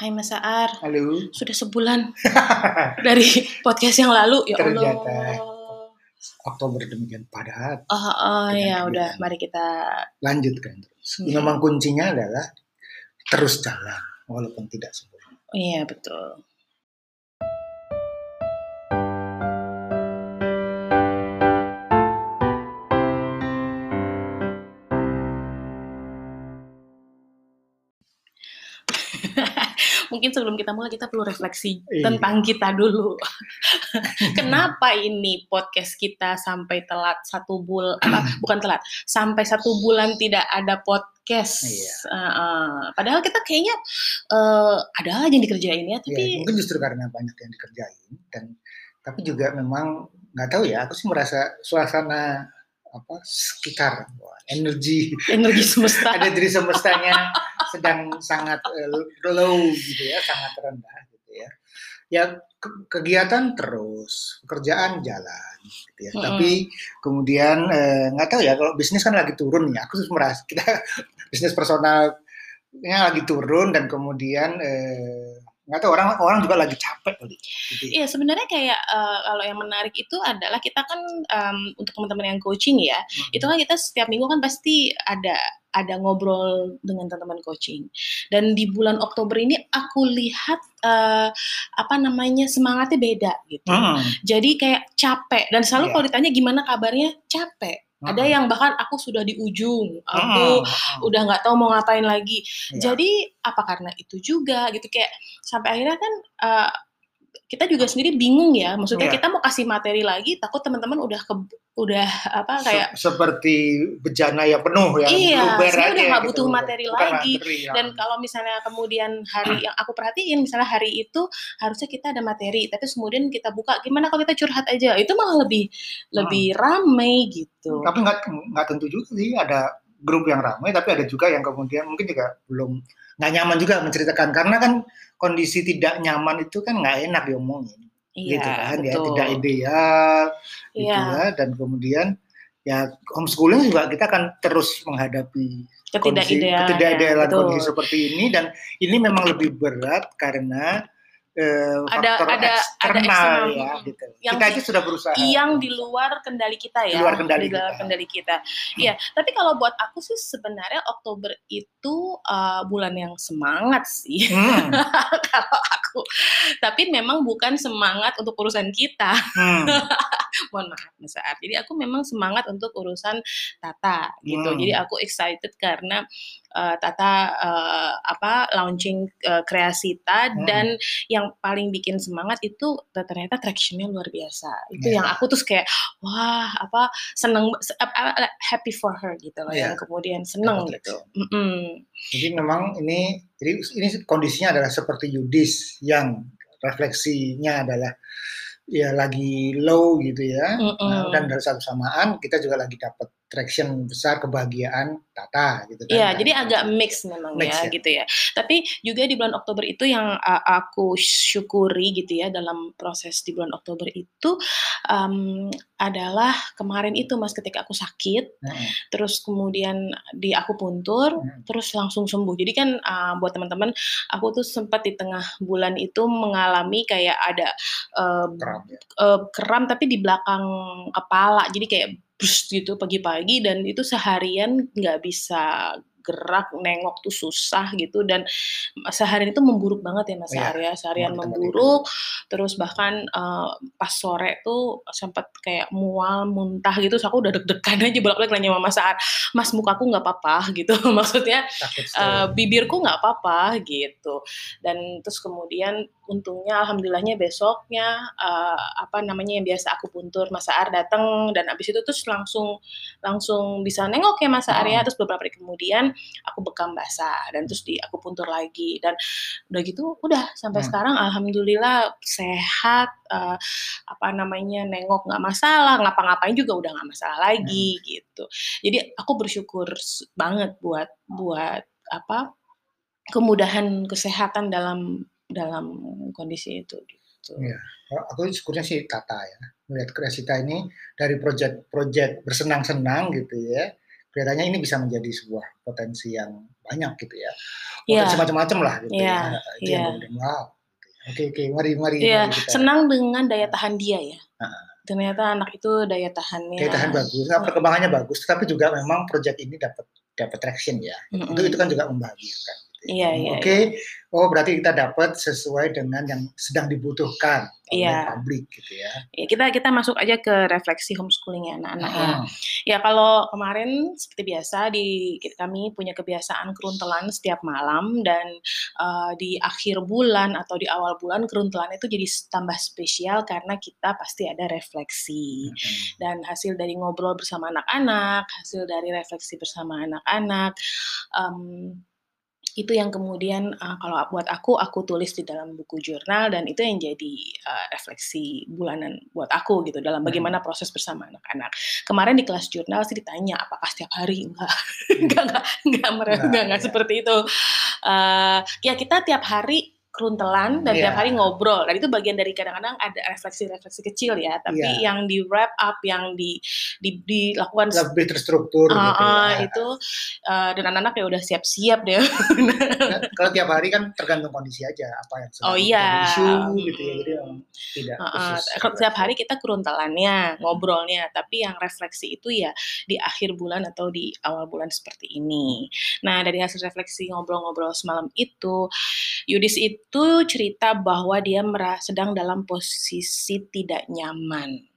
Hai Mas Aar, Halo. sudah sebulan dari podcast yang lalu ya Ternyata. Allah. Oktober demikian padat. Oh, oh Dengan ya udah, mari kita. Lanjutkan terus. Iya. Memang kuncinya adalah terus jalan walaupun tidak sempurna. Iya betul. Mungkin sebelum kita mulai kita perlu refleksi Iya. tentang kita dulu. Kenapa ini podcast kita sampai telat satu bulan? bukan telat, sampai satu bulan tidak ada podcast. Iya. Uh, uh, padahal kita kayaknya eh, ada aja yang dikerjain ya, tapi mungkin justru karena banyak yang dikerjain dan tapi juga memang nggak tahu ya. Aku sih merasa suasana apa sekitar energi energi semesta. ada diri semestanya sedang sangat eh, low gitu ya, sangat rendah gitu ya. Ya ke- kegiatan terus, pekerjaan jalan gitu ya. Mm-mm. Tapi kemudian eh, nggak tahu ya kalau bisnis kan lagi turun ya. Aku merasa kita bisnis personalnya lagi turun dan kemudian eh, nggak tahu orang orang juga lagi capek kali. Gitu. ya. Iya sebenarnya kayak eh, kalau yang menarik itu adalah kita kan em, untuk teman-teman yang coaching ya, Hmm. itu kan kita setiap minggu kan pasti ada ada ngobrol dengan teman-teman coaching. Dan di bulan Oktober ini aku lihat eh, apa namanya semangatnya beda gitu. Hmm. Jadi kayak capek dan selalu Iya. kalau ditanya gimana kabarnya capek. Ada Hmm. yang bahkan aku sudah di ujung, aku Hmm. udah nggak tahu mau ngapain lagi. Iya. Jadi apa karena itu juga gitu kayak sampai akhirnya kan uh, kita juga sendiri bingung ya. Maksudnya Iya. kita mau kasih materi lagi, takut teman-teman udah ke, udah apa Se- kayak seperti bejana yang penuh ya Iya, saya udah nggak gitu. butuh materi Bukan lagi. materi, ya. dan kalau misalnya kemudian hari yang aku perhatiin misalnya hari itu harusnya kita ada materi, tapi kemudian kita buka gimana kalau kita curhat aja, itu malah lebih lebih ramai gitu. tapi nggak nggak tentu juga sih ada grup yang ramai tapi ada juga yang kemudian mungkin juga belum nggak nyaman juga menceritakan karena kan kondisi tidak nyaman itu kan nggak enak diomongin Iya, gitu kan ya betul. tidak ideal gitu Iya, ya dan kemudian ya homeschooling juga kita akan terus menghadapi kondisi ketidakidealan. ketidakidealan betul. kondisi seperti ini dan ini memang lebih berat karena eh, Ada- faktor ada- ada eksternal eksternal, ya mm. gitu. Yang kita aja sudah berusaha yang di luar kendali kita ya, Di luar kendali di luar kita. kendali kita. Iya, tapi kalau buat aku sih sebenarnya Oktober itu uh, bulan yang semangat sih Hmm, kalau aku. Tapi memang bukan semangat untuk urusan kita. hmm. Mohon maaf, Mas Aar. Jadi aku memang semangat untuk urusan Tata gitu. Hmm. Jadi aku excited karena uh, Tata uh, apa launching uh, Kreasita Hmm. dan yang paling bikin semangat itu ternyata tractionnya luar biasa. Itu Ya. yang aku tuh kayak wah apa seneng happy for her gitu loh. Ya. Yang kemudian seneng Dapat gitu. Mm-mm. Jadi memang ini jadi ini kondisinya adalah seperti Yudis yang refleksinya adalah ya lagi low gitu ya. Mm-mm. Nah, dan dari satu samaan kita juga lagi dapat traction besar kebahagiaan Tata gitu kan. Iya, Nah, jadi agak mix memang Mix ya, ya. gitu ya. Tapi juga di bulan Oktober itu yang uh, aku syukuri gitu ya dalam proses di bulan Oktober itu um, adalah kemarin itu Mas ketika aku sakit, Heeh. terus kemudian di aku puntur, Hmm. terus langsung sembuh. Jadi kan uh, buat teman-teman, aku tuh sempat di tengah bulan itu mengalami kayak ada uh, Kram ya. eh, kram tapi di belakang kepala jadi kayak gitu pagi-pagi dan itu seharian nggak bisa gerak nengok tuh susah gitu dan seharian itu memburuk banget ya Mas Iya, Arya. Seharian memburuk terus bahkan eh, pas sore tuh sempat kayak mual muntah gitu terus aku udah deg-degan aja bolak-balik nanya sama Mas Ar Mas mukaku nggak apa-apa? gitu. Maksudnya sekali. bibirku nggak apa-apa gitu. Dan terus kemudian untungnya alhamdulillahnya besoknya eh, apa namanya yang biasa aku puntur Mas Ar datang dan abis itu terus langsung langsung bisa nengok ya Mas Arya Hmm. terus beberapa hari kemudian aku bekam basah dan terus di aku puntur lagi dan udah gitu udah sampai Hmm. sekarang alhamdulillah sehat eh, apa namanya nengok nggak masalah ngapa-ngapain juga udah nggak masalah lagi Hmm. gitu jadi aku bersyukur banget buat buat apa kemudahan kesehatan dalam dalam kondisi itu gitu. Iya. Kalau Aku syukurnya sih Tata ya. Melihat Kreasita ini dari proyek-proyek bersenang-senang gitu ya kelihatannya ini bisa menjadi sebuah potensi yang banyak gitu ya. Potensi macam-macam lah gitu Iya, ya. Itu yang iya. kemudian wow. Oke oke, mari mari Iya, mari kita. senang dengan daya tahan dia ya. Heeh. Ternyata anak itu daya tahannya. Daya tahan bagus, nah, perkembangannya bagus, tapi juga memang proyek ini dapat dapat traction ya. Mm-mm. Itu itu kan juga membahagiakan. Ya. Iya, iya, Oke, oh berarti kita dapat sesuai dengan yang sedang dibutuhkan oleh Iya. publik gitu ya. Ya, kita kita masuk aja ke refleksi homeschoolingnya anak-anak ya. Hmm. Ya kalau kemarin seperti biasa di kami punya kebiasaan keruntelan setiap malam dan eh, di akhir bulan atau di awal bulan keruntelan itu jadi tambah spesial karena kita pasti ada refleksi Hmm. dan hasil dari ngobrol bersama anak-anak, hasil dari refleksi bersama anak-anak em, itu yang kemudian eh, kalau buat aku aku tulis di dalam buku jurnal dan itu yang jadi eh, refleksi bulanan buat aku gitu dalam bagaimana proses bersama anak-anak. Kemarin di kelas jurnal sih ditanya apakah setiap hari enggak enggak enggak enggak, mere- Enggak, enggak, enggak iya. seperti itu. Eh, ya kita tiap hari keruntelan dan tiap Iya. hari ngobrol dan itu bagian dari kadang-kadang ada refleksi-refleksi kecil ya tapi Iya. yang di wrap up yang di, di dilakukan Lebih terstruktur Ah, gitu ah, ya. itu eh, dan anak-anak ya udah siap-siap deh. Nah, kalau tiap hari kan tergantung kondisi aja apa yang sedang Oh, iya. isu gitu ya. Jadi tidak khusus. kalau tiap hari kita keruntelannya, ngobrolnya, tapi yang refleksi itu ya di akhir bulan atau di awal bulan seperti ini. Nah, dari hasil refleksi ngobrol-ngobrol semalam itu, Yudis itu cerita bahwa dia merasa sedang dalam posisi tidak nyaman.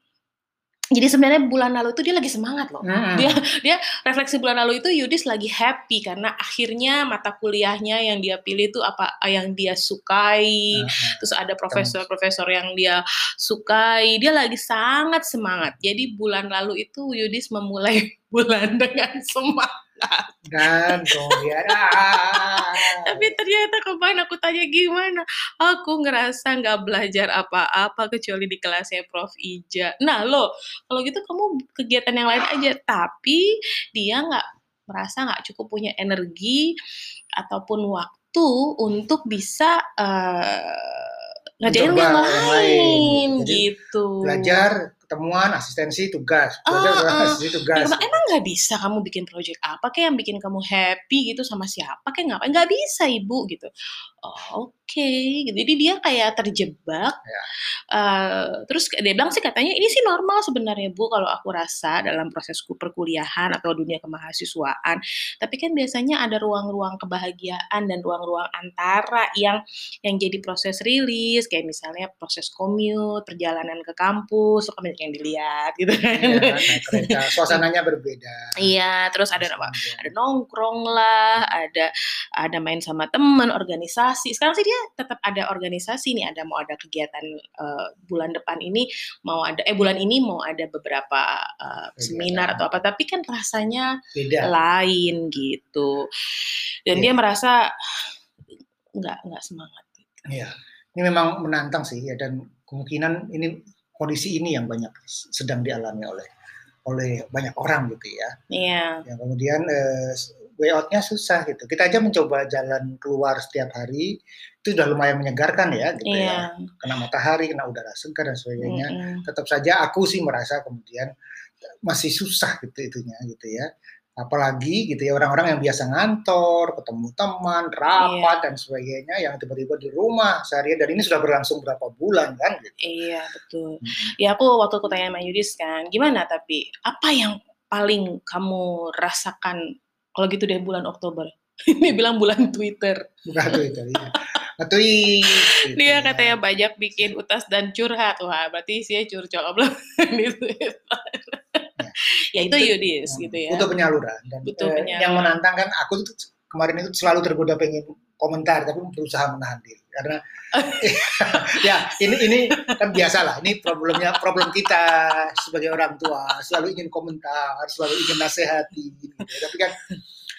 Jadi sebenarnya bulan lalu itu dia lagi semangat loh. Mm-mm. Dia dia refleksi bulan lalu itu Yudis lagi happy karena akhirnya mata kuliahnya yang dia pilih itu apa yang dia sukai. Nah, Terus ada profesor-profesor yang dia sukai. Dia lagi sangat semangat. Jadi bulan lalu itu Yudis memulai bulan dengan semangat. Kemudian ah, Tapi ternyata kemarin aku tanya gimana, aku ngerasa nggak belajar apa-apa kecuali di kelasnya Prof. Ija. Nah lo, kalau gitu kamu kegiatan yang lain aja. Tapi dia nggak merasa nggak cukup punya energi ataupun waktu untuk bisa eh, ngerjain yang lain, lain. Jadi, gitu. belajar ketemuan asistensi tugas belajar Ah, ketemuan ah. asistensi tugas Emang, emang nggak bisa kamu bikin project apa kayak yang bikin kamu happy gitu sama siapa kayak ngapain nggak bisa ibu gitu oh, oke gitu. jadi dia kayak terjebak Ya. Eh, terus dia bilang sih katanya ini sih normal sebenarnya bu kalau aku rasa dalam prosesku perkuliahan atau dunia kemahasiswaan tapi kan biasanya ada ruang-ruang kebahagiaan dan ruang-ruang antara yang yang jadi proses rilis kayak misalnya proses commute perjalanan ke kampus suka banyak yang dilihat gitu kan Iya, naik kereta suasananya berbeda Iya, terus ada apa? Ada nongkrong lah, ada ada main sama teman, organisasi. Sekarang sih dia tetap ada organisasi nih, ada mau ada kegiatan eh, bulan depan ini, mau ada eh bulan ini mau ada beberapa eh, seminar atau apa, tapi kan rasanya beda lain gitu. Dan Iya. dia merasa nggak nggak semangat. Iya. Ini memang menantang sih ya dan kemungkinan ini kondisi ini yang banyak sedang dialami oleh oleh banyak orang gitu ya. Iya. Yang kemudian eh, way out-nya susah gitu. Kita aja mencoba jalan keluar setiap hari itu sudah lumayan menyegarkan ya gitu ya. Iya. Kena matahari, kena udara segar dan sebagainya. Mm-mm. Tetap saja aku sih merasa kemudian masih susah gitu itunya gitu ya. Apalagi gitu ya orang-orang yang biasa ngantor, ketemu teman, rapat dan sebagainya yang tiba-tiba di rumah seharian dan ini sudah berlangsung berapa bulan kan gitu. Iya, betul. Hmm. Ya aku waktu aku tanya sama Yudis kan, gimana tapi apa yang paling kamu rasakan kalau gitu deh bulan Oktober? Ini bilang bulan Twitter. Bukan tuh itu ya. Nge-tweet, gitu Dia ya. katanya banyak bikin utas dan curhat. Wah, berarti sih curcol belum di Twitter. Ya itu Yudis gitu ya. Butuh penyaluran dan Butuh eh, penyaluran. yang menantang kan aku tuh kemarin itu selalu tergoda pengen komentar tapi berusaha menahan diri karena ya ini ini kan biasa lah ini problemnya problem kita sebagai orang tua selalu ingin komentar selalu ingin nasihati gitu. tapi kan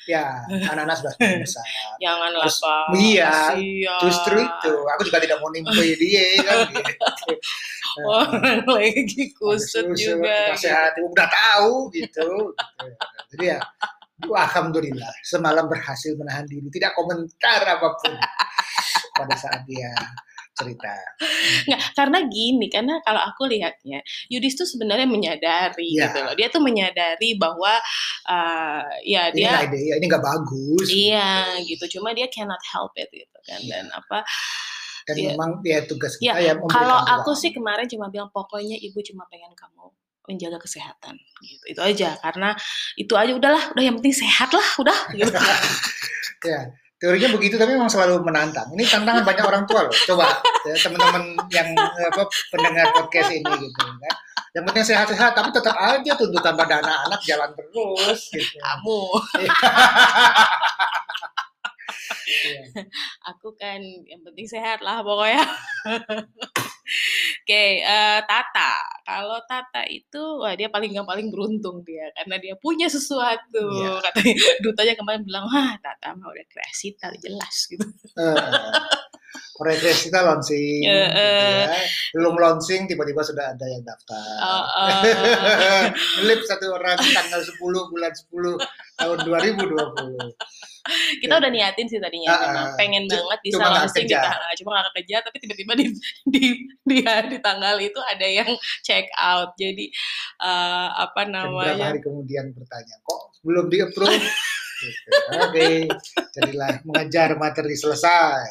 ya anak-anak sudah besar Janganlah Terus, Pak. iya, justru itu aku juga tidak mau nimpe dia kan gitu. Orang lagi kusut juga. gitu. nasihati udah tahu gitu, gitu. jadi ya Alhamdulillah semalam berhasil menahan diri tidak komentar apa pun pada saat dia cerita. Nggak, karena gini, karena kalau aku lihatnya, Yudis tuh sebenarnya menyadari Iya. gitu loh. Dia tuh menyadari bahwa uh, ya Ini dia ide, ya, ini nggak bagus. iya gitu. Cuma dia cannot help it gitu kan. Iya. Dan apa Dan Iya. memang ya tugas Ya, kita ya memberikan kalau aku sih kemarin cuma bilang pokoknya ibu cuma pengen kamu menjaga kesehatan gitu. Itu aja karena itu aja udahlah, udah yang penting sehat lah, udah gitu. Ya, teorinya begitu tapi memang selalu menantang. Ini tantangan banyak orang tua loh. Coba ya, teman-teman yang apa pendengar podcast ini gitu kan. Yang penting sehat-sehat tapi tetap aja tuntutan pada anak-anak jalan terus gitu. Kamu, Iya. aku kan yang penting sehat lah pokoknya. Oke, eh, Tata. Kalau Tata itu, wah dia paling nggak paling beruntung dia karena dia punya sesuatu. Iya. Katanya dutanya kemarin bilang, wah Tata mah udah kreasi tali jelas gitu. Eh, Proyek kita launching, gitu eh. ya. belum launching tiba-tiba sudah ada yang daftar. Eh, eh. Lip satu orang tanggal 10 bulan 10 tahun 2020. kita udah niatin sih tadinya memang ah. pengen banget bisa cuma launching di tanggal cuma nggak kerja tapi tiba-tiba di di di, di tanggal itu ada yang check out jadi eh, apa Dan beberapa namanya hari kemudian bertanya, kok belum di approve? Oke, jadilah mengejar materi selesai.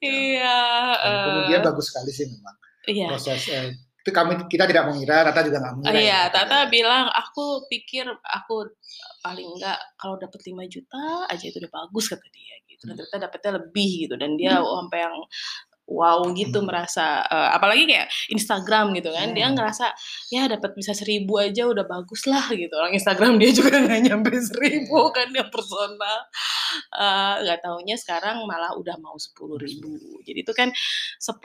Iya Dan eh, kemudian bagus sekali sih memang iya proses eh, itu kami kita tidak mengira, Tata juga nggak mengira. Iya, ya. Tata bilang aku pikir aku paling enggak kalau dapat 5 juta aja itu udah bagus kata dia gitu. Dan Hmm. ternyata dapetnya lebih gitu dan dia oh, sampai yang wow gitu Hmm. merasa eh, apalagi kayak Instagram gitu kan dia Hmm. ngerasa ya dapat bisa seribu aja udah bagus lah gitu orang Instagram dia juga nggak nyampe seribu kan yang personal Eh, nggak taunya sekarang malah udah mau sepuluh ribu jadi itu kan 10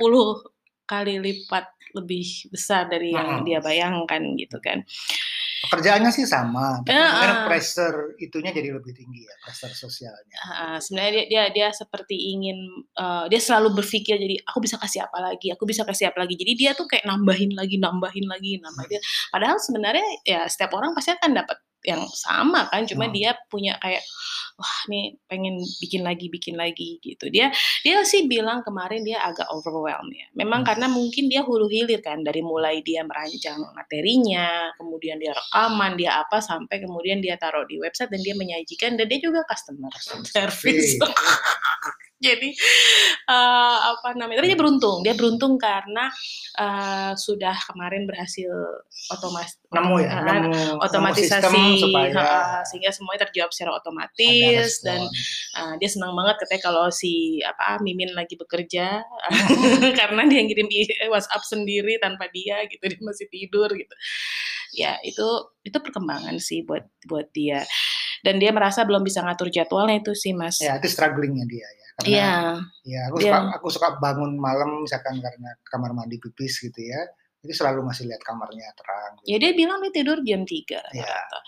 kali lipat lebih besar dari yang Hmm. dia bayangkan gitu kan Pekerjaannya sih sama, tapi mungkin ah. pressure itunya jadi lebih tinggi ya, pressure sosialnya. Ah, sebenarnya dia dia dia seperti ingin eh, dia selalu berpikir jadi aku bisa kasih apa lagi aku bisa kasih apa lagi jadi dia tuh kayak nambahin lagi nambahin lagi nambahin padahal sebenarnya ya setiap orang pasti akan dapat yang sama kan cuma Hmm. dia punya kayak wah nih pengen bikin lagi bikin lagi gitu dia dia sih bilang kemarin dia agak overwhelmed ya memang Hmm. karena mungkin dia hulu hilir kan dari mulai dia merancang materinya kemudian dia rekaman dia apa sampai kemudian dia taruh di website dan dia menyajikan dan dia juga customer service. Jadi eh, apa namanya tapi dia beruntung. Dia beruntung karena eh, sudah kemarin berhasil otomas Nemu ya, eh, nemu, nemu otomatisasi sistem supaya eh, sehingga semuanya terjawab secara otomatis dan eh, dia senang banget katanya kalau si apa Mimin lagi bekerja karena dia ngirim i- WhatsApp sendiri tanpa dia gitu dia masih tidur gitu. Ya itu itu perkembangan sih buat buat dia. Dan dia merasa belum bisa ngatur jadwalnya itu sih mas. Ya itu strugglingnya dia ya. Karena Iya, ya aku suka aku suka bangun malam misalkan karena kamar mandi pipis gitu ya. Itu selalu masih lihat kamarnya terang. ya dia bilang dia tidur jam 3 Iya. rata-rata.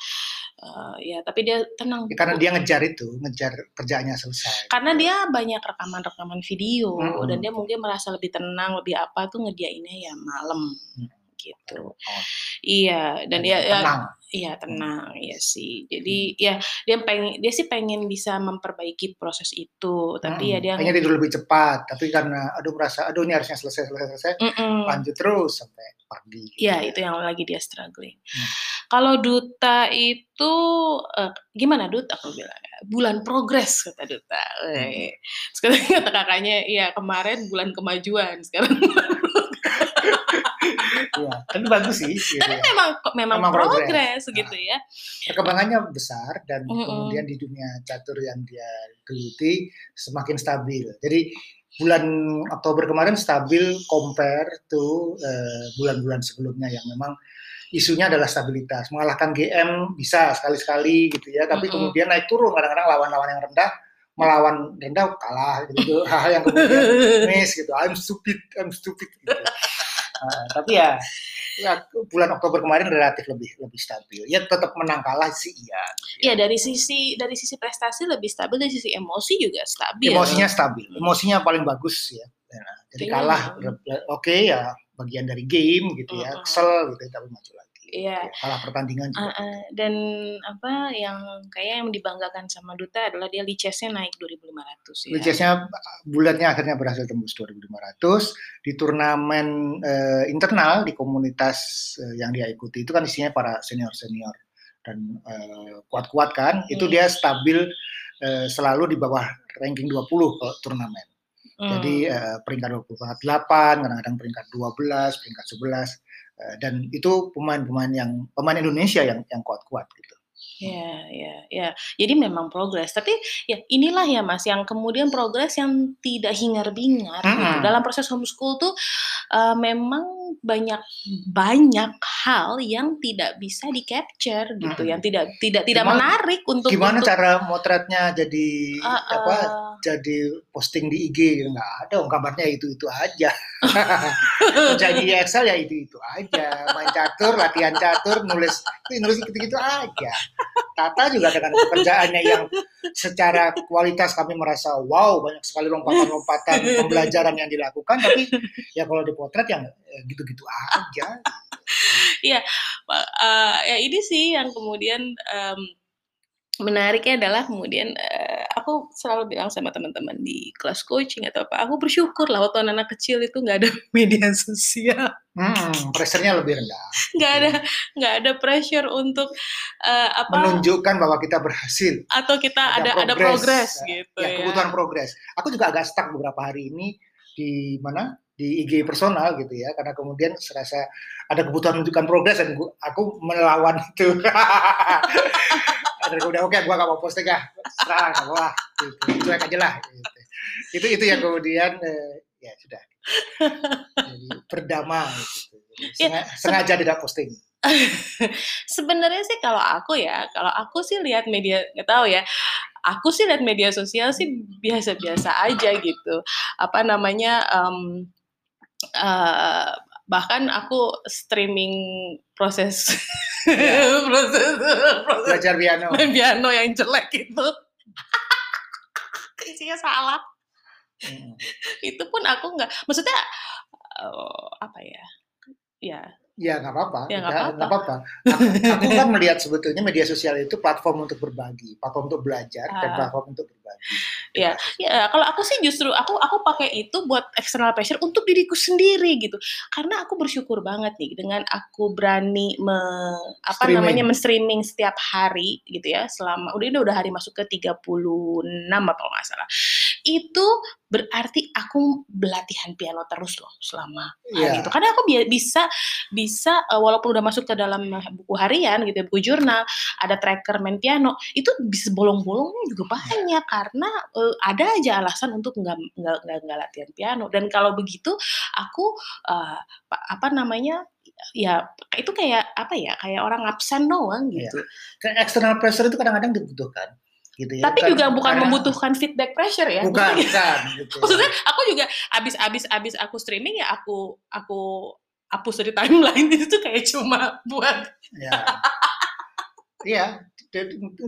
Eh, ya tapi dia tenang Ya, karena dia ngejar itu, ngejar kerjaannya selesai. karena dia banyak rekaman-rekaman video Mm-mm. dan dia mungkin merasa lebih tenang lebih apa tuh ngediainnya ya malam Mm. Gitu Oh, iya dan dia ya, tenang. iya tenang iya sih jadi ya dia pengen dia sih pengen bisa memperbaiki proses itu tapi ya Mm-mm. dia Kayaknya tidur lebih cepat, tapi karena aduh merasa aduh ini harusnya selesai selesai selesai, Mm-mm. lanjut terus sampai pagi. gitu Ya, itu yang lagi dia struggling. Hmm. Kalau duta itu eh, gimana Dut? Aku bilang ya, bulan progres kata duta. Eh, Terus kata, kakaknya, iya kemarin bulan kemajuan, sekarang. Iya, tapi bagus sih. Gitu Tapi ya. memang memang, Memang progres. progres gitu ya. Perkembangannya besar dan Mm-mm. kemudian di dunia catur yang dia geluti semakin stabil. Jadi bulan Oktober kemarin stabil compare to eh, bulan-bulan sebelumnya yang memang isunya adalah stabilitas. Mengalahkan GM bisa sekali-sekali gitu ya, tapi Mm-mm. kemudian naik turun kadang-kadang lawan-lawan yang rendah melawan rendah kalah gitu hal-hal yang kemudian miss gitu I'm stupid I'm stupid gitu Uh, tapi ya, ya bulan Oktober kemarin relatif lebih lebih stabil. Ya tetap menang kalah sih iya. Iya dari sisi dari sisi prestasi lebih stabil, dari sisi emosi juga stabil. emosinya stabil. Emosinya paling bagus ya. Nah, jadi Kayaknya kalah oke ya bagian dari game gitu ya. Kesel gitu tapi maju lagi Iya. Kalah pertandingan juga. Uh, uh, dan apa yang kayak yang dibanggakan sama Duta adalah dia licesnya naik 2500 ya. Licesnya bulatnya akhirnya berhasil tembus 2500 di turnamen uh, internal di komunitas uh, yang dia ikuti itu kan isinya para senior-senior dan kuat-kuat uh, kan. Hmm. Itu dia stabil uh, selalu di bawah ranking 20 ke turnamen. Hmm. Jadi uh, peringkat 28, kadang-kadang peringkat 12, peringkat 11 Eh, dan itu pemain-pemain yang pemain Indonesia yang yang kuat-kuat gitu. Ya, ya, ya. Jadi memang progres. Tapi ya inilah ya Mas yang kemudian progres yang tidak hingar-bingar hmm. gitu. Dalam proses homeschool tuh uh, memang banyak banyak hal yang tidak bisa di capture gitu, hmm. yang tidak tidak tidak gimana, menarik untuk Gimana untuk, cara motretnya jadi uh, uh, apa? Jadi posting di IG nggak ada, kabarnya itu itu aja. jadi Excel ya itu itu aja. Main catur, latihan catur, nulis nulis gitu gitu aja. Tata juga dengan pekerjaannya yang secara kualitas kami merasa wow banyak sekali lompatan-lompatan pembelajaran yang dilakukan tapi ya kalau dipotret yang ya gitu-gitu aja. Iya, uh, ya ini sih yang kemudian um, menariknya adalah kemudian uh, aku selalu bilang sama teman-teman di kelas coaching atau apa, aku bersyukur lah waktu anak-anak kecil itu nggak ada media sosial. Hmm, pressure-nya lebih rendah. Nggak ada nggak ada pressure untuk uh, apa? Menunjukkan bahwa kita berhasil. Atau kita ada ada progres, ya, gitu ya. kebutuhan progres. Aku juga agak stuck beberapa hari ini di mana di IG personal gitu ya karena kemudian serasa ada kebutuhan menunjukkan progres dan aku melawan itu dan kemudian oke okay, gua gak mau posting ya serah gak mau lah gitu. cuek aja lah gitu. itu itu yang kemudian eh, ya sudah jadi berdamai gitu. Sengaja, ya, sengaja tidak posting sebenarnya sih kalau aku ya kalau aku sih lihat media nggak tahu ya aku sih lihat media sosial sih biasa-biasa aja gitu apa namanya um, uh, bahkan aku streaming proses ya. proses, proses belajar piano main piano yang jelek itu isinya salah hmm. itu pun aku nggak maksudnya uh, apa ya ya Ya nggak apa-apa, ya nggak apa-apa. Aku, aku kan melihat sebetulnya media sosial itu platform untuk berbagi, platform untuk belajar, uh, dan platform untuk berbagi. Ya, ya kalau aku sih justru aku aku pakai itu buat external pressure untuk diriku sendiri gitu, karena aku bersyukur banget nih dengan aku berani me, apa streaming. namanya men-streaming setiap hari gitu ya, selama udah ini udah hari masuk ke 36 apa nggak salah. Itu berarti aku belatihan piano terus loh selama hari yeah. itu. Karena aku bi bisa bisa uh, walaupun udah masuk ke dalam buku harian gitu, ya, buku jurnal, ada tracker main piano, itu bisa bolong-bolongnya juga banyak karena uh, ada aja alasan untuk nggak nggak nggak latihan piano. Dan kalau begitu aku uh, apa namanya ya itu kayak apa ya kayak orang absen doang iya. gitu. Yeah. Kayak external pressure itu kadang-kadang dibutuhkan gitu ya. Tapi kan, juga bukan karena, membutuhkan feedback pressure ya. Bukan, bukan. Gitu. Maksudnya aku juga abis abis abis aku streaming ya aku aku hapus dari timeline itu kayak cuma buat. Ya. Iya,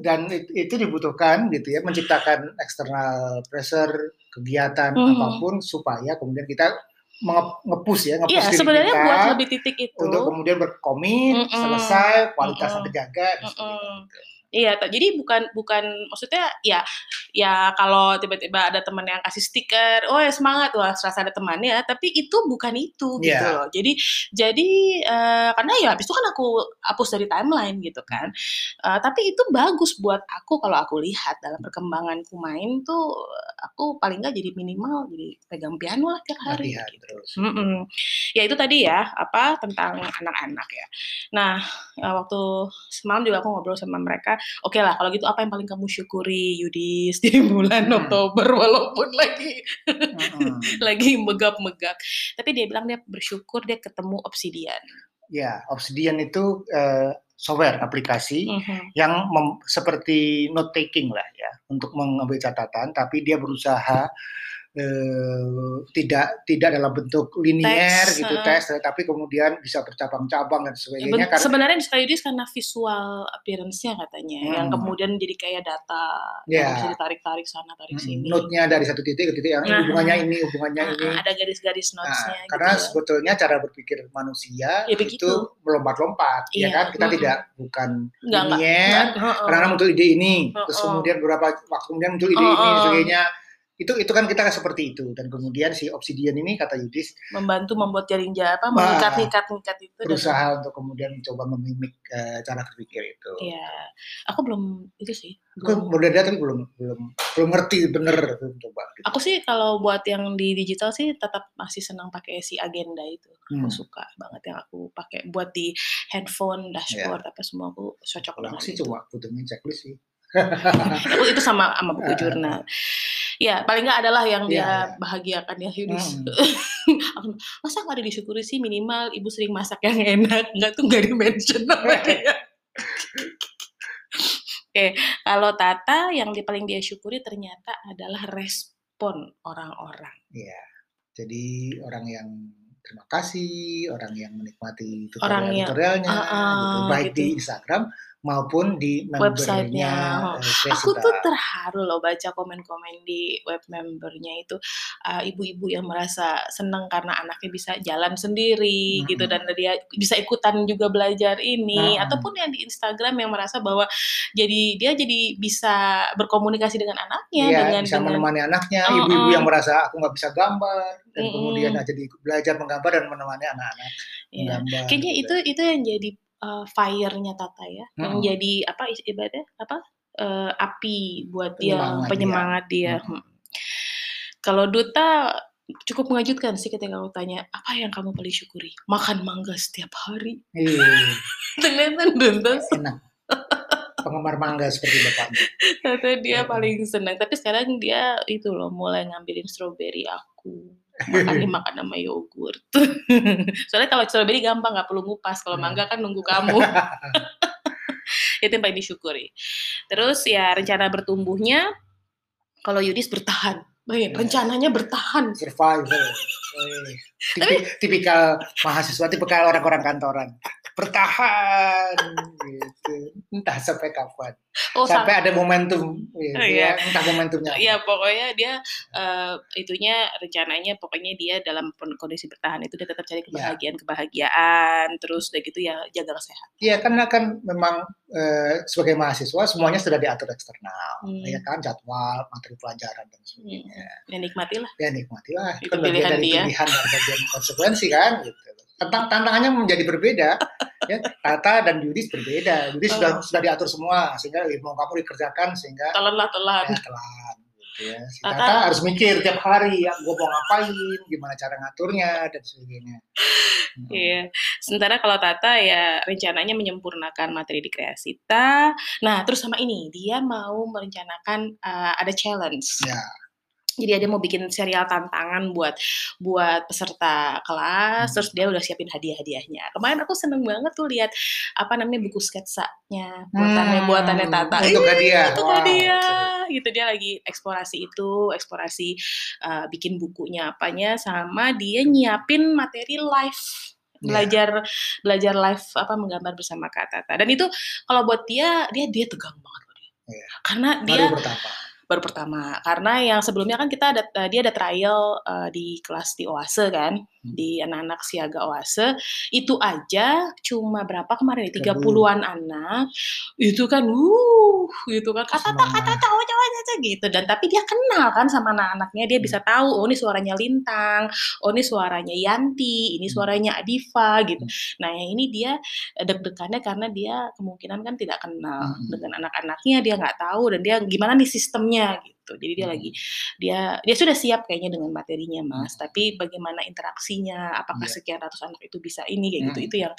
dan itu dibutuhkan gitu ya menciptakan external pressure kegiatan mm -hmm. apa pun supaya kemudian kita ngepus ya ngepus iya, sebenarnya kita buat lebih titik itu untuk kemudian berkomit mm -mm. selesai kualitasnya mm -mm. terjaga mm -mm. Iya, jadi bukan bukan maksudnya ya ya kalau tiba-tiba ada teman yang kasih stiker, oh ya semangat wah serasa ada temannya, tapi itu bukan itu yeah. gitu loh. Jadi jadi uh, karena ya habis itu kan aku hapus dari timeline gitu kan. Uh, tapi itu bagus buat aku kalau aku lihat dalam perkembanganku main tuh aku paling nggak jadi minimal jadi pegang piano lah tiap hari. Latihan gitu. terus. Mm -mm. Ya itu tadi ya apa tentang anak-anak ya. Nah waktu semalam juga aku ngobrol sama mereka oke okay lah kalau gitu apa yang paling kamu syukuri Yudis di bulan hmm. Oktober walaupun lagi hmm. lagi megap-megap tapi dia bilang dia bersyukur dia ketemu Obsidian ya Obsidian itu uh, software aplikasi mm -hmm. yang seperti note taking lah ya untuk mengambil catatan tapi dia berusaha eh, tidak tidak dalam bentuk linier Teks, gitu heeh. tes, tapi kemudian bisa bercabang-cabang dan Ya, sebagainya ben- karena sebenarnya di Skyudis karena visual appearance-nya katanya yang Hmm. kemudian jadi kayak data Ya. yang bisa ditarik-tarik sana tarik mm, sini. note-nya dari satu titik ke titik yang Nah, hubungannya ini hubungannya Ah, ini. ah, ada garis-garis Nah, notes-nya gitu karena ya. sebetulnya cara berpikir manusia Ya, begitu. itu melompat-lompat, ya Iya, kan? Kita mm-mm. tidak bukan enggak, linier, kadang-kadang muncul ide ini, terus Heeh. kemudian beberapa waktu kemudian muncul ide ini dan Heeh. Itu itu kan kita seperti itu dan kemudian si obsidian ini kata Yudis membantu membuat jaring ja- apa Wah. mengikat-ngikat-ngikat itu dan berusaha untuk kemudian mencoba memimik eh, cara berpikir itu. ya aku belum itu sih Aku belum udah tapi belum belum belum ngerti bener coba. Gitu. aku sih kalau buat yang di digital sih tetap masih senang pakai si agenda itu Hmm. aku suka banget yang aku pakai buat di handphone dashboard apa semua aku cocok aku sih itu cuma butuhnya checklist sih. itu sama sama buku jurnal ya paling nggak adalah yang Iya, dia iya. bahagiakan ya Yudis Hmm. Masa nggak ada disyukuri sih minimal ibu sering masak yang enak nggak tuh nggak di mention sama dia oke kalau Tata yang di- paling dia syukuri ternyata adalah respon orang-orang Iya. Jadi orang yang terima kasih, orang yang menikmati Orang yang- tutorial-tutorialnya, Ah, ah, gitu. baik gitu. di Instagram maupun di Websitenya. eh, Aku tuh terharu loh baca komen-komen di web membernya itu uh, ibu-ibu yang merasa seneng karena anaknya bisa jalan sendiri gitu Mm-mm. dan dia bisa ikutan juga belajar ini Mm-mm. ataupun yang di Instagram yang merasa bahwa jadi dia jadi bisa berkomunikasi dengan anaknya Iya, dengan bisa dengan menemani anaknya, Oh, ibu-ibu oh. yang merasa aku nggak bisa gambar dan kemudian nah, jadi belajar menggambar dan menemani anak-anak ya. menggambar. Kayaknya gitu. itu itu yang jadi uh, fire-nya Tata ya, yang Mm-mm. jadi apa ibaratnya apa uh, api buat dia Penyemangat dia. penyemangat dia. Mm-mm. Hmm. Kalau Duta cukup mengejutkan sih ketika aku tanya apa yang kamu paling syukuri makan mangga setiap hari Iya, ternyata Duta enak. Penggemar mangga seperti bapaknya. ternyata dia paling senang tapi sekarang dia itu loh mulai ngambilin stroberi aku makan makan sama yogurt soalnya kalau stroberi gampang nggak perlu ngupas kalau Hmm. mangga kan nunggu kamu itu yang paling disyukuri. Terus ya rencana bertumbuhnya kalau Yudis bertahan. Bayang, Ya. rencananya bertahan. Survival. Eh, tipi- tipikal mahasiswa, tipikal orang-orang kantoran. Bertahan gitu. Entah sampai kapan. Oh, sa- sampai ada momentum Oh, iya. ya. Entah momentumnya. ya pokoknya dia eh, itunya rencananya pokoknya dia dalam kondisi bertahan itu dia tetap Ya. cari kebahagiaan-kebahagiaan terus udah gitu ya jaga kesehatan. Iya karena kan memang eh, sebagai mahasiswa semuanya sudah diatur eksternal, Hmm. ya kan jadwal, materi pelajaran dan sebagainya. Ya nikmatilah. Ya nikmatilah, itu kan bagian pilihan dari dia. pilihan dan bagian konsekuensi kan. Gitu. Tentang tantangannya menjadi berbeda. ya, Tata dan Yudis berbeda. Yudis sudah Oh. sudah diatur semua sehingga eh, mau kamu dikerjakan sehingga Telan lah telan. ya telan. Gitu ya. Si Tata- Tata harus mikir tiap hari ya gue mau ngapain, gimana cara ngaturnya dan sebagainya. Hmm. Iya. Sementara kalau Tata ya rencananya menyempurnakan materi di Kreasita. Nah, terus sama ini dia mau merencanakan uh, ada challenge. Ya. Jadi dia mau bikin serial tantangan buat buat peserta kelas, Hmm. terus dia udah siapin hadiah-hadiahnya. Kemarin aku seneng banget tuh lihat apa namanya buku sketsanya buatannya Hmm, buatannya Tata. Untuk Ih, hadiah. Untuk Wow, hadiah. Gitu dia lagi eksplorasi itu, eksplorasi uh, bikin bukunya apanya sama dia nyiapin materi live Iya. belajar belajar live apa menggambar bersama Kak Tata. Dan itu kalau buat dia dia dia tegang banget dia. Iya. Karena dia Baru bertapa. Baru pertama karena yang sebelumnya kan kita ada eh, dia ada trial eh, di kelas di Oase kan. Di anak-anak siaga Oase. Itu aja cuma berapa kemarin ya? Seribu. 30-an anak. Itu kan uh gitu kan. Kata kata Semangat. kata cowok cowoknya gitu. Dan tapi dia kenal kan sama anak-anaknya. Dia bisa tahu oh ini suaranya Lintang oh ini suaranya Yanti ini Hmm. suaranya Adifa gitu. Hmm. nah yang ini dia eh, deg-degannya karena dia kemungkinan kan tidak kenal Hmm. dengan anak-anaknya. Dia nggak tahu dan dia gimana nih sistemnya gitu jadi dia Hmm. lagi dia dia sudah siap kayaknya dengan materinya mas tapi bagaimana interaksinya apakah Iya. sekian ratus anak itu bisa ini kayak gitu Hmm. itu yang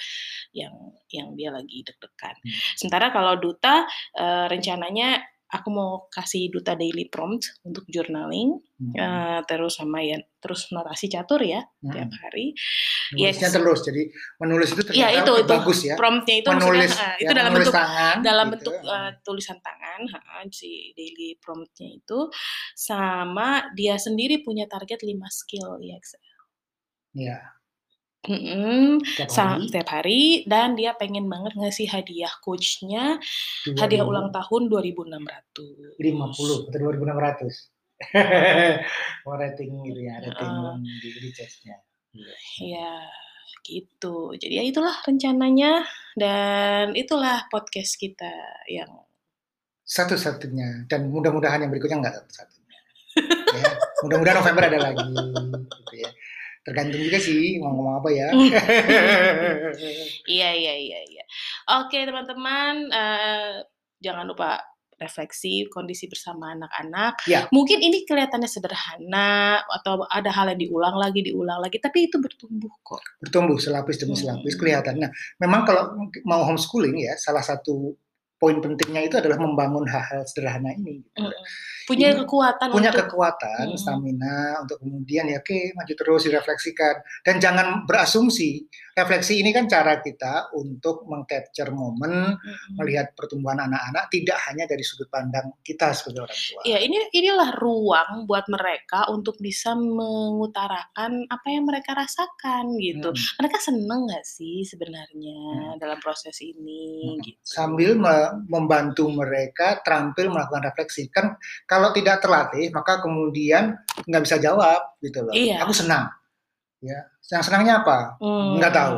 yang yang dia lagi deg-degan Hmm. sementara kalau duta eh, rencananya aku mau kasih duta daily prompt untuk journaling Hmm. eh, terus sama ya terus notasi catur ya Hmm. tiap hari Nulisnya Yes. terus, jadi menulis itu Iya ternyata itu itu bagus ya. promptnya itu menulis, maksudnya eh, ya, itu dalam menulis bentuk tangan, dalam gitu. bentuk eh, tulisan tangan heeh, si daily prompt-nya itu, sama dia sendiri punya target 5 skill EXL. Iya. Mhm, Tiap sa hari? setiap hari dan dia pengen banget ngasih hadiah coach-nya, hadiah ulang 2000? tahun 2.600. 50 atau 2.600? Oh rating gitu ya, rating Heeh. di di chat-nya. Iya. Iya, gitu. Jadi ya itulah rencananya dan itulah podcast kita yang Satu-satunya dan mudah-mudahan yang berikutnya enggak satu-satunya. Ya, mudah-mudahan November ada lagi ya. Tergantung juga sih mau ngomong apa ya. Iya iya iya iya. Oke teman-teman, eee, jangan lupa refleksi kondisi bersama anak-anak. Ya. Mungkin ini kelihatannya sederhana atau ada hal yang diulang lagi diulang lagi, tapi itu bertumbuh kok. Bertumbuh selapis demi selapis Mhm. kelihatan. Nah, memang kalau mau homeschooling ya, salah satu poin pentingnya itu adalah membangun hal-hal sederhana ini gitu. Mhm. Punya Ini kekuatan punya untuk kekuatan, mhm. stamina untuk kemudian ya oke maju terus direfleksikan dan jangan berasumsi. Refleksi ini kan cara kita untuk meng-capture momen, Mhm. melihat pertumbuhan anak-anak tidak hanya dari sudut pandang kita sebagai orang tua. Iya, ini inilah ruang buat mereka untuk bisa mengutarakan apa yang mereka rasakan gitu. Mhm. Mereka seneng nggak sih sebenarnya Mhm. dalam proses ini Mhm. gitu. Sambil me membantu mereka terampil melakukan refleksi. Kan kalau tidak terlatih maka kemudian nggak bisa jawab gitu loh. Iya. Aku senang. Ya, yang senangnya apa? Nggak tahu.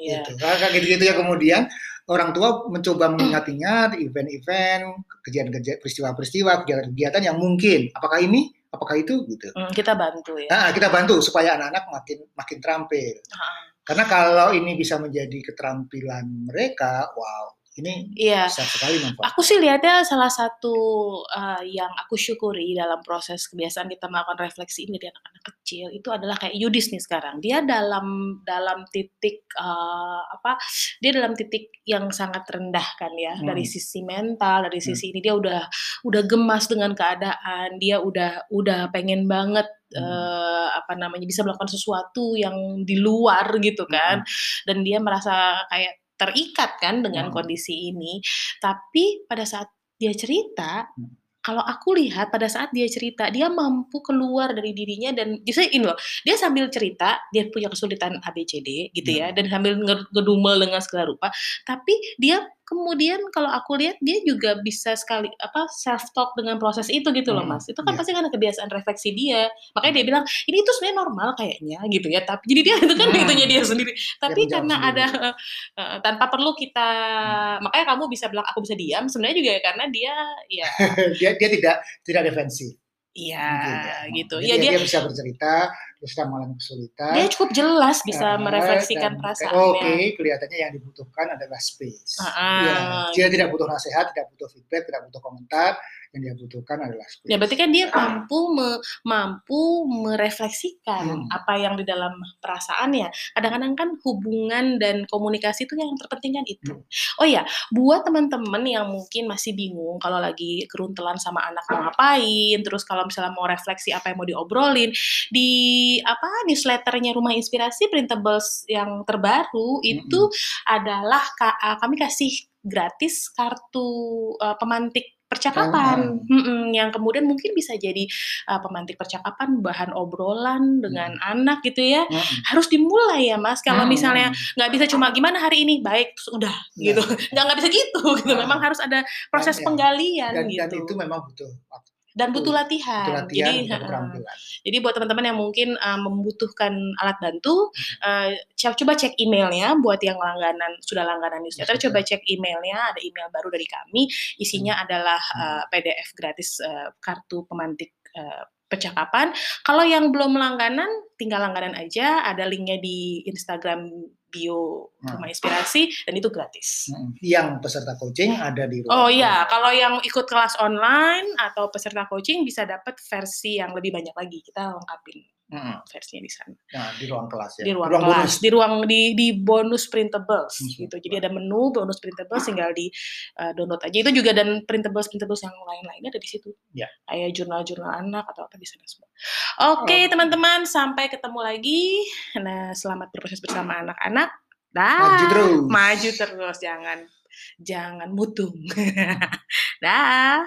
Iya. Gitu. Kayak gitu-gitu ya kemudian orang tua mencoba mengingat-ingat event-event, kejadian-kejadian, peristiwa-peristiwa, kegiatan-kegiatan yang mungkin. Apakah ini? Apakah itu? Gitu. Mmm, kita bantu ya. Nah, kita bantu supaya anak-anak makin makin terampil. Heeh. Karena kalau ini bisa menjadi keterampilan mereka, wow, ini Iya. besar sekali manfaatnya. Aku sih lihatnya salah satu, eee, yang aku syukuri dalam proses kebiasaan kita melakukan refleksi ini dari anak-anak kecil, itu adalah kayak Yudis nih sekarang. Dia dalam dalam titik, eee, apa, dia dalam titik yang sangat rendah kan ya, dari Mhm. sisi mental, dari Hmm. sisi ini dia udah udah gemas dengan keadaan, dia udah udah pengen banget, Mhm. eee, apa namanya, bisa melakukan sesuatu yang di luar gitu kan, Mhm. dan dia merasa kayak terikat kan dengan Mhm. kondisi ini. Tapi pada saat dia cerita, Hmm. kalau aku lihat pada saat dia cerita, dia mampu keluar dari dirinya dan justru ini loh, dia sambil cerita, dia punya kesulitan ABCD gitu ya, Mhm. dan sambil nge ngedumel dengan segala rupa, tapi dia kemudian kalau aku lihat dia juga bisa sekali apa, self talk dengan proses itu gitu loh Mhm, Mas. Itu kan iya. pasti karena kebiasaan refleksi dia. Makanya dia bilang, "Ini tuh sebenarnya normal kayaknya," gitu ya, tapi jadi dia itu kan Hmm. itunya dia sendiri. Dia Tapi menjawab karena ada sendiri. heeh heeh, tanpa perlu kita Hmm. makanya kamu bisa bilang, "Aku bisa diam," sebenarnya juga ya karena dia ya Dia dia tidak tidak defensif. Iya, ya. gitu. Iya dia, dia dia bisa bercerita, dia sedang mengalami kesulitan. dia cukup jelas bisa Heeh, merefleksikan dan perasaannya. oke, kelihatannya yang dibutuhkan adalah space. Heeh. Iya, dia tidak butuh nasihat, tidak butuh feedback, tidak butuh komentar, yang dia butuhkan adalah space. Ya berarti kan dia mampu me mampu merefleksikan Hmm. apa yang di dalam perasaannya. Kadang-kadang kan hubungan dan komunikasi itu yang terpenting kan itu. Hmm. Oh iya, buat teman-teman yang mungkin masih bingung kalau lagi keruntelan sama anak mau ngapain, terus kalau misalnya mau refleksi apa yang mau diobrolin, di apa, newsletter-nya Rumah Inspirasi Printables yang terbaru itu adalah ka eee, kami kasih gratis kartu, eee, pemantik percakapan, mhm, yang kemudian mungkin bisa jadi, eee, pemantik percakapan, bahan obrolan dengan anak gitu ya. Mhm. Harus dimulai ya Mas, kalau Mhm. misalnya nggak bisa cuma, "Gimana hari ini?" "Baik," terus udah Iya. gitu. Nggak nggak bisa gitu gitu, Heeh. memang harus ada proses Dan ya, penggalian dan, gitu. dan itu memang butuh waktu, Dan butuh butuh latihan. latihan, Jadi butuh heeh. keterampilan. Jadi buat teman-teman yang mungkin, eee, membutuhkan alat bantu, co coba cek email-nya buat yang langganan sudah langganan newsletter, Newsletter. coba cek email-nya, ada email baru dari kami, isinya adalah, eee, PDF gratis, eee, kartu pemantik, eee, percakapan. Kalau yang belum langganan, tinggal langganan aja, ada linknya di Instagram bio Nah. Rumah Inspirasi dan itu gratis. Mhm. Yang peserta coaching ada di ruang Oh iya, kalau yang ikut kelas online atau peserta coaching bisa dapat versi yang lebih banyak lagi, kita lengkapin Mhm. versinya di sana. Nah, di ruang kelas ya. Di ruang ruang kelas, bonus. di ruang di di bonus printables Hmm, gitu. Jadi ada menu bonus printables tinggal di eee, download aja. Itu juga dan printables-printables yang lain-lainnya ada di situ. Ya. Kayak jurnal-jurnal anak atau apa di sana semua. Oke, Oke. teman-teman, sampai ketemu lagi. Nah, selamat berproses bersama anak-anak. Dah. Maju terus. Maju terus, jangan jangan mutung. Dah.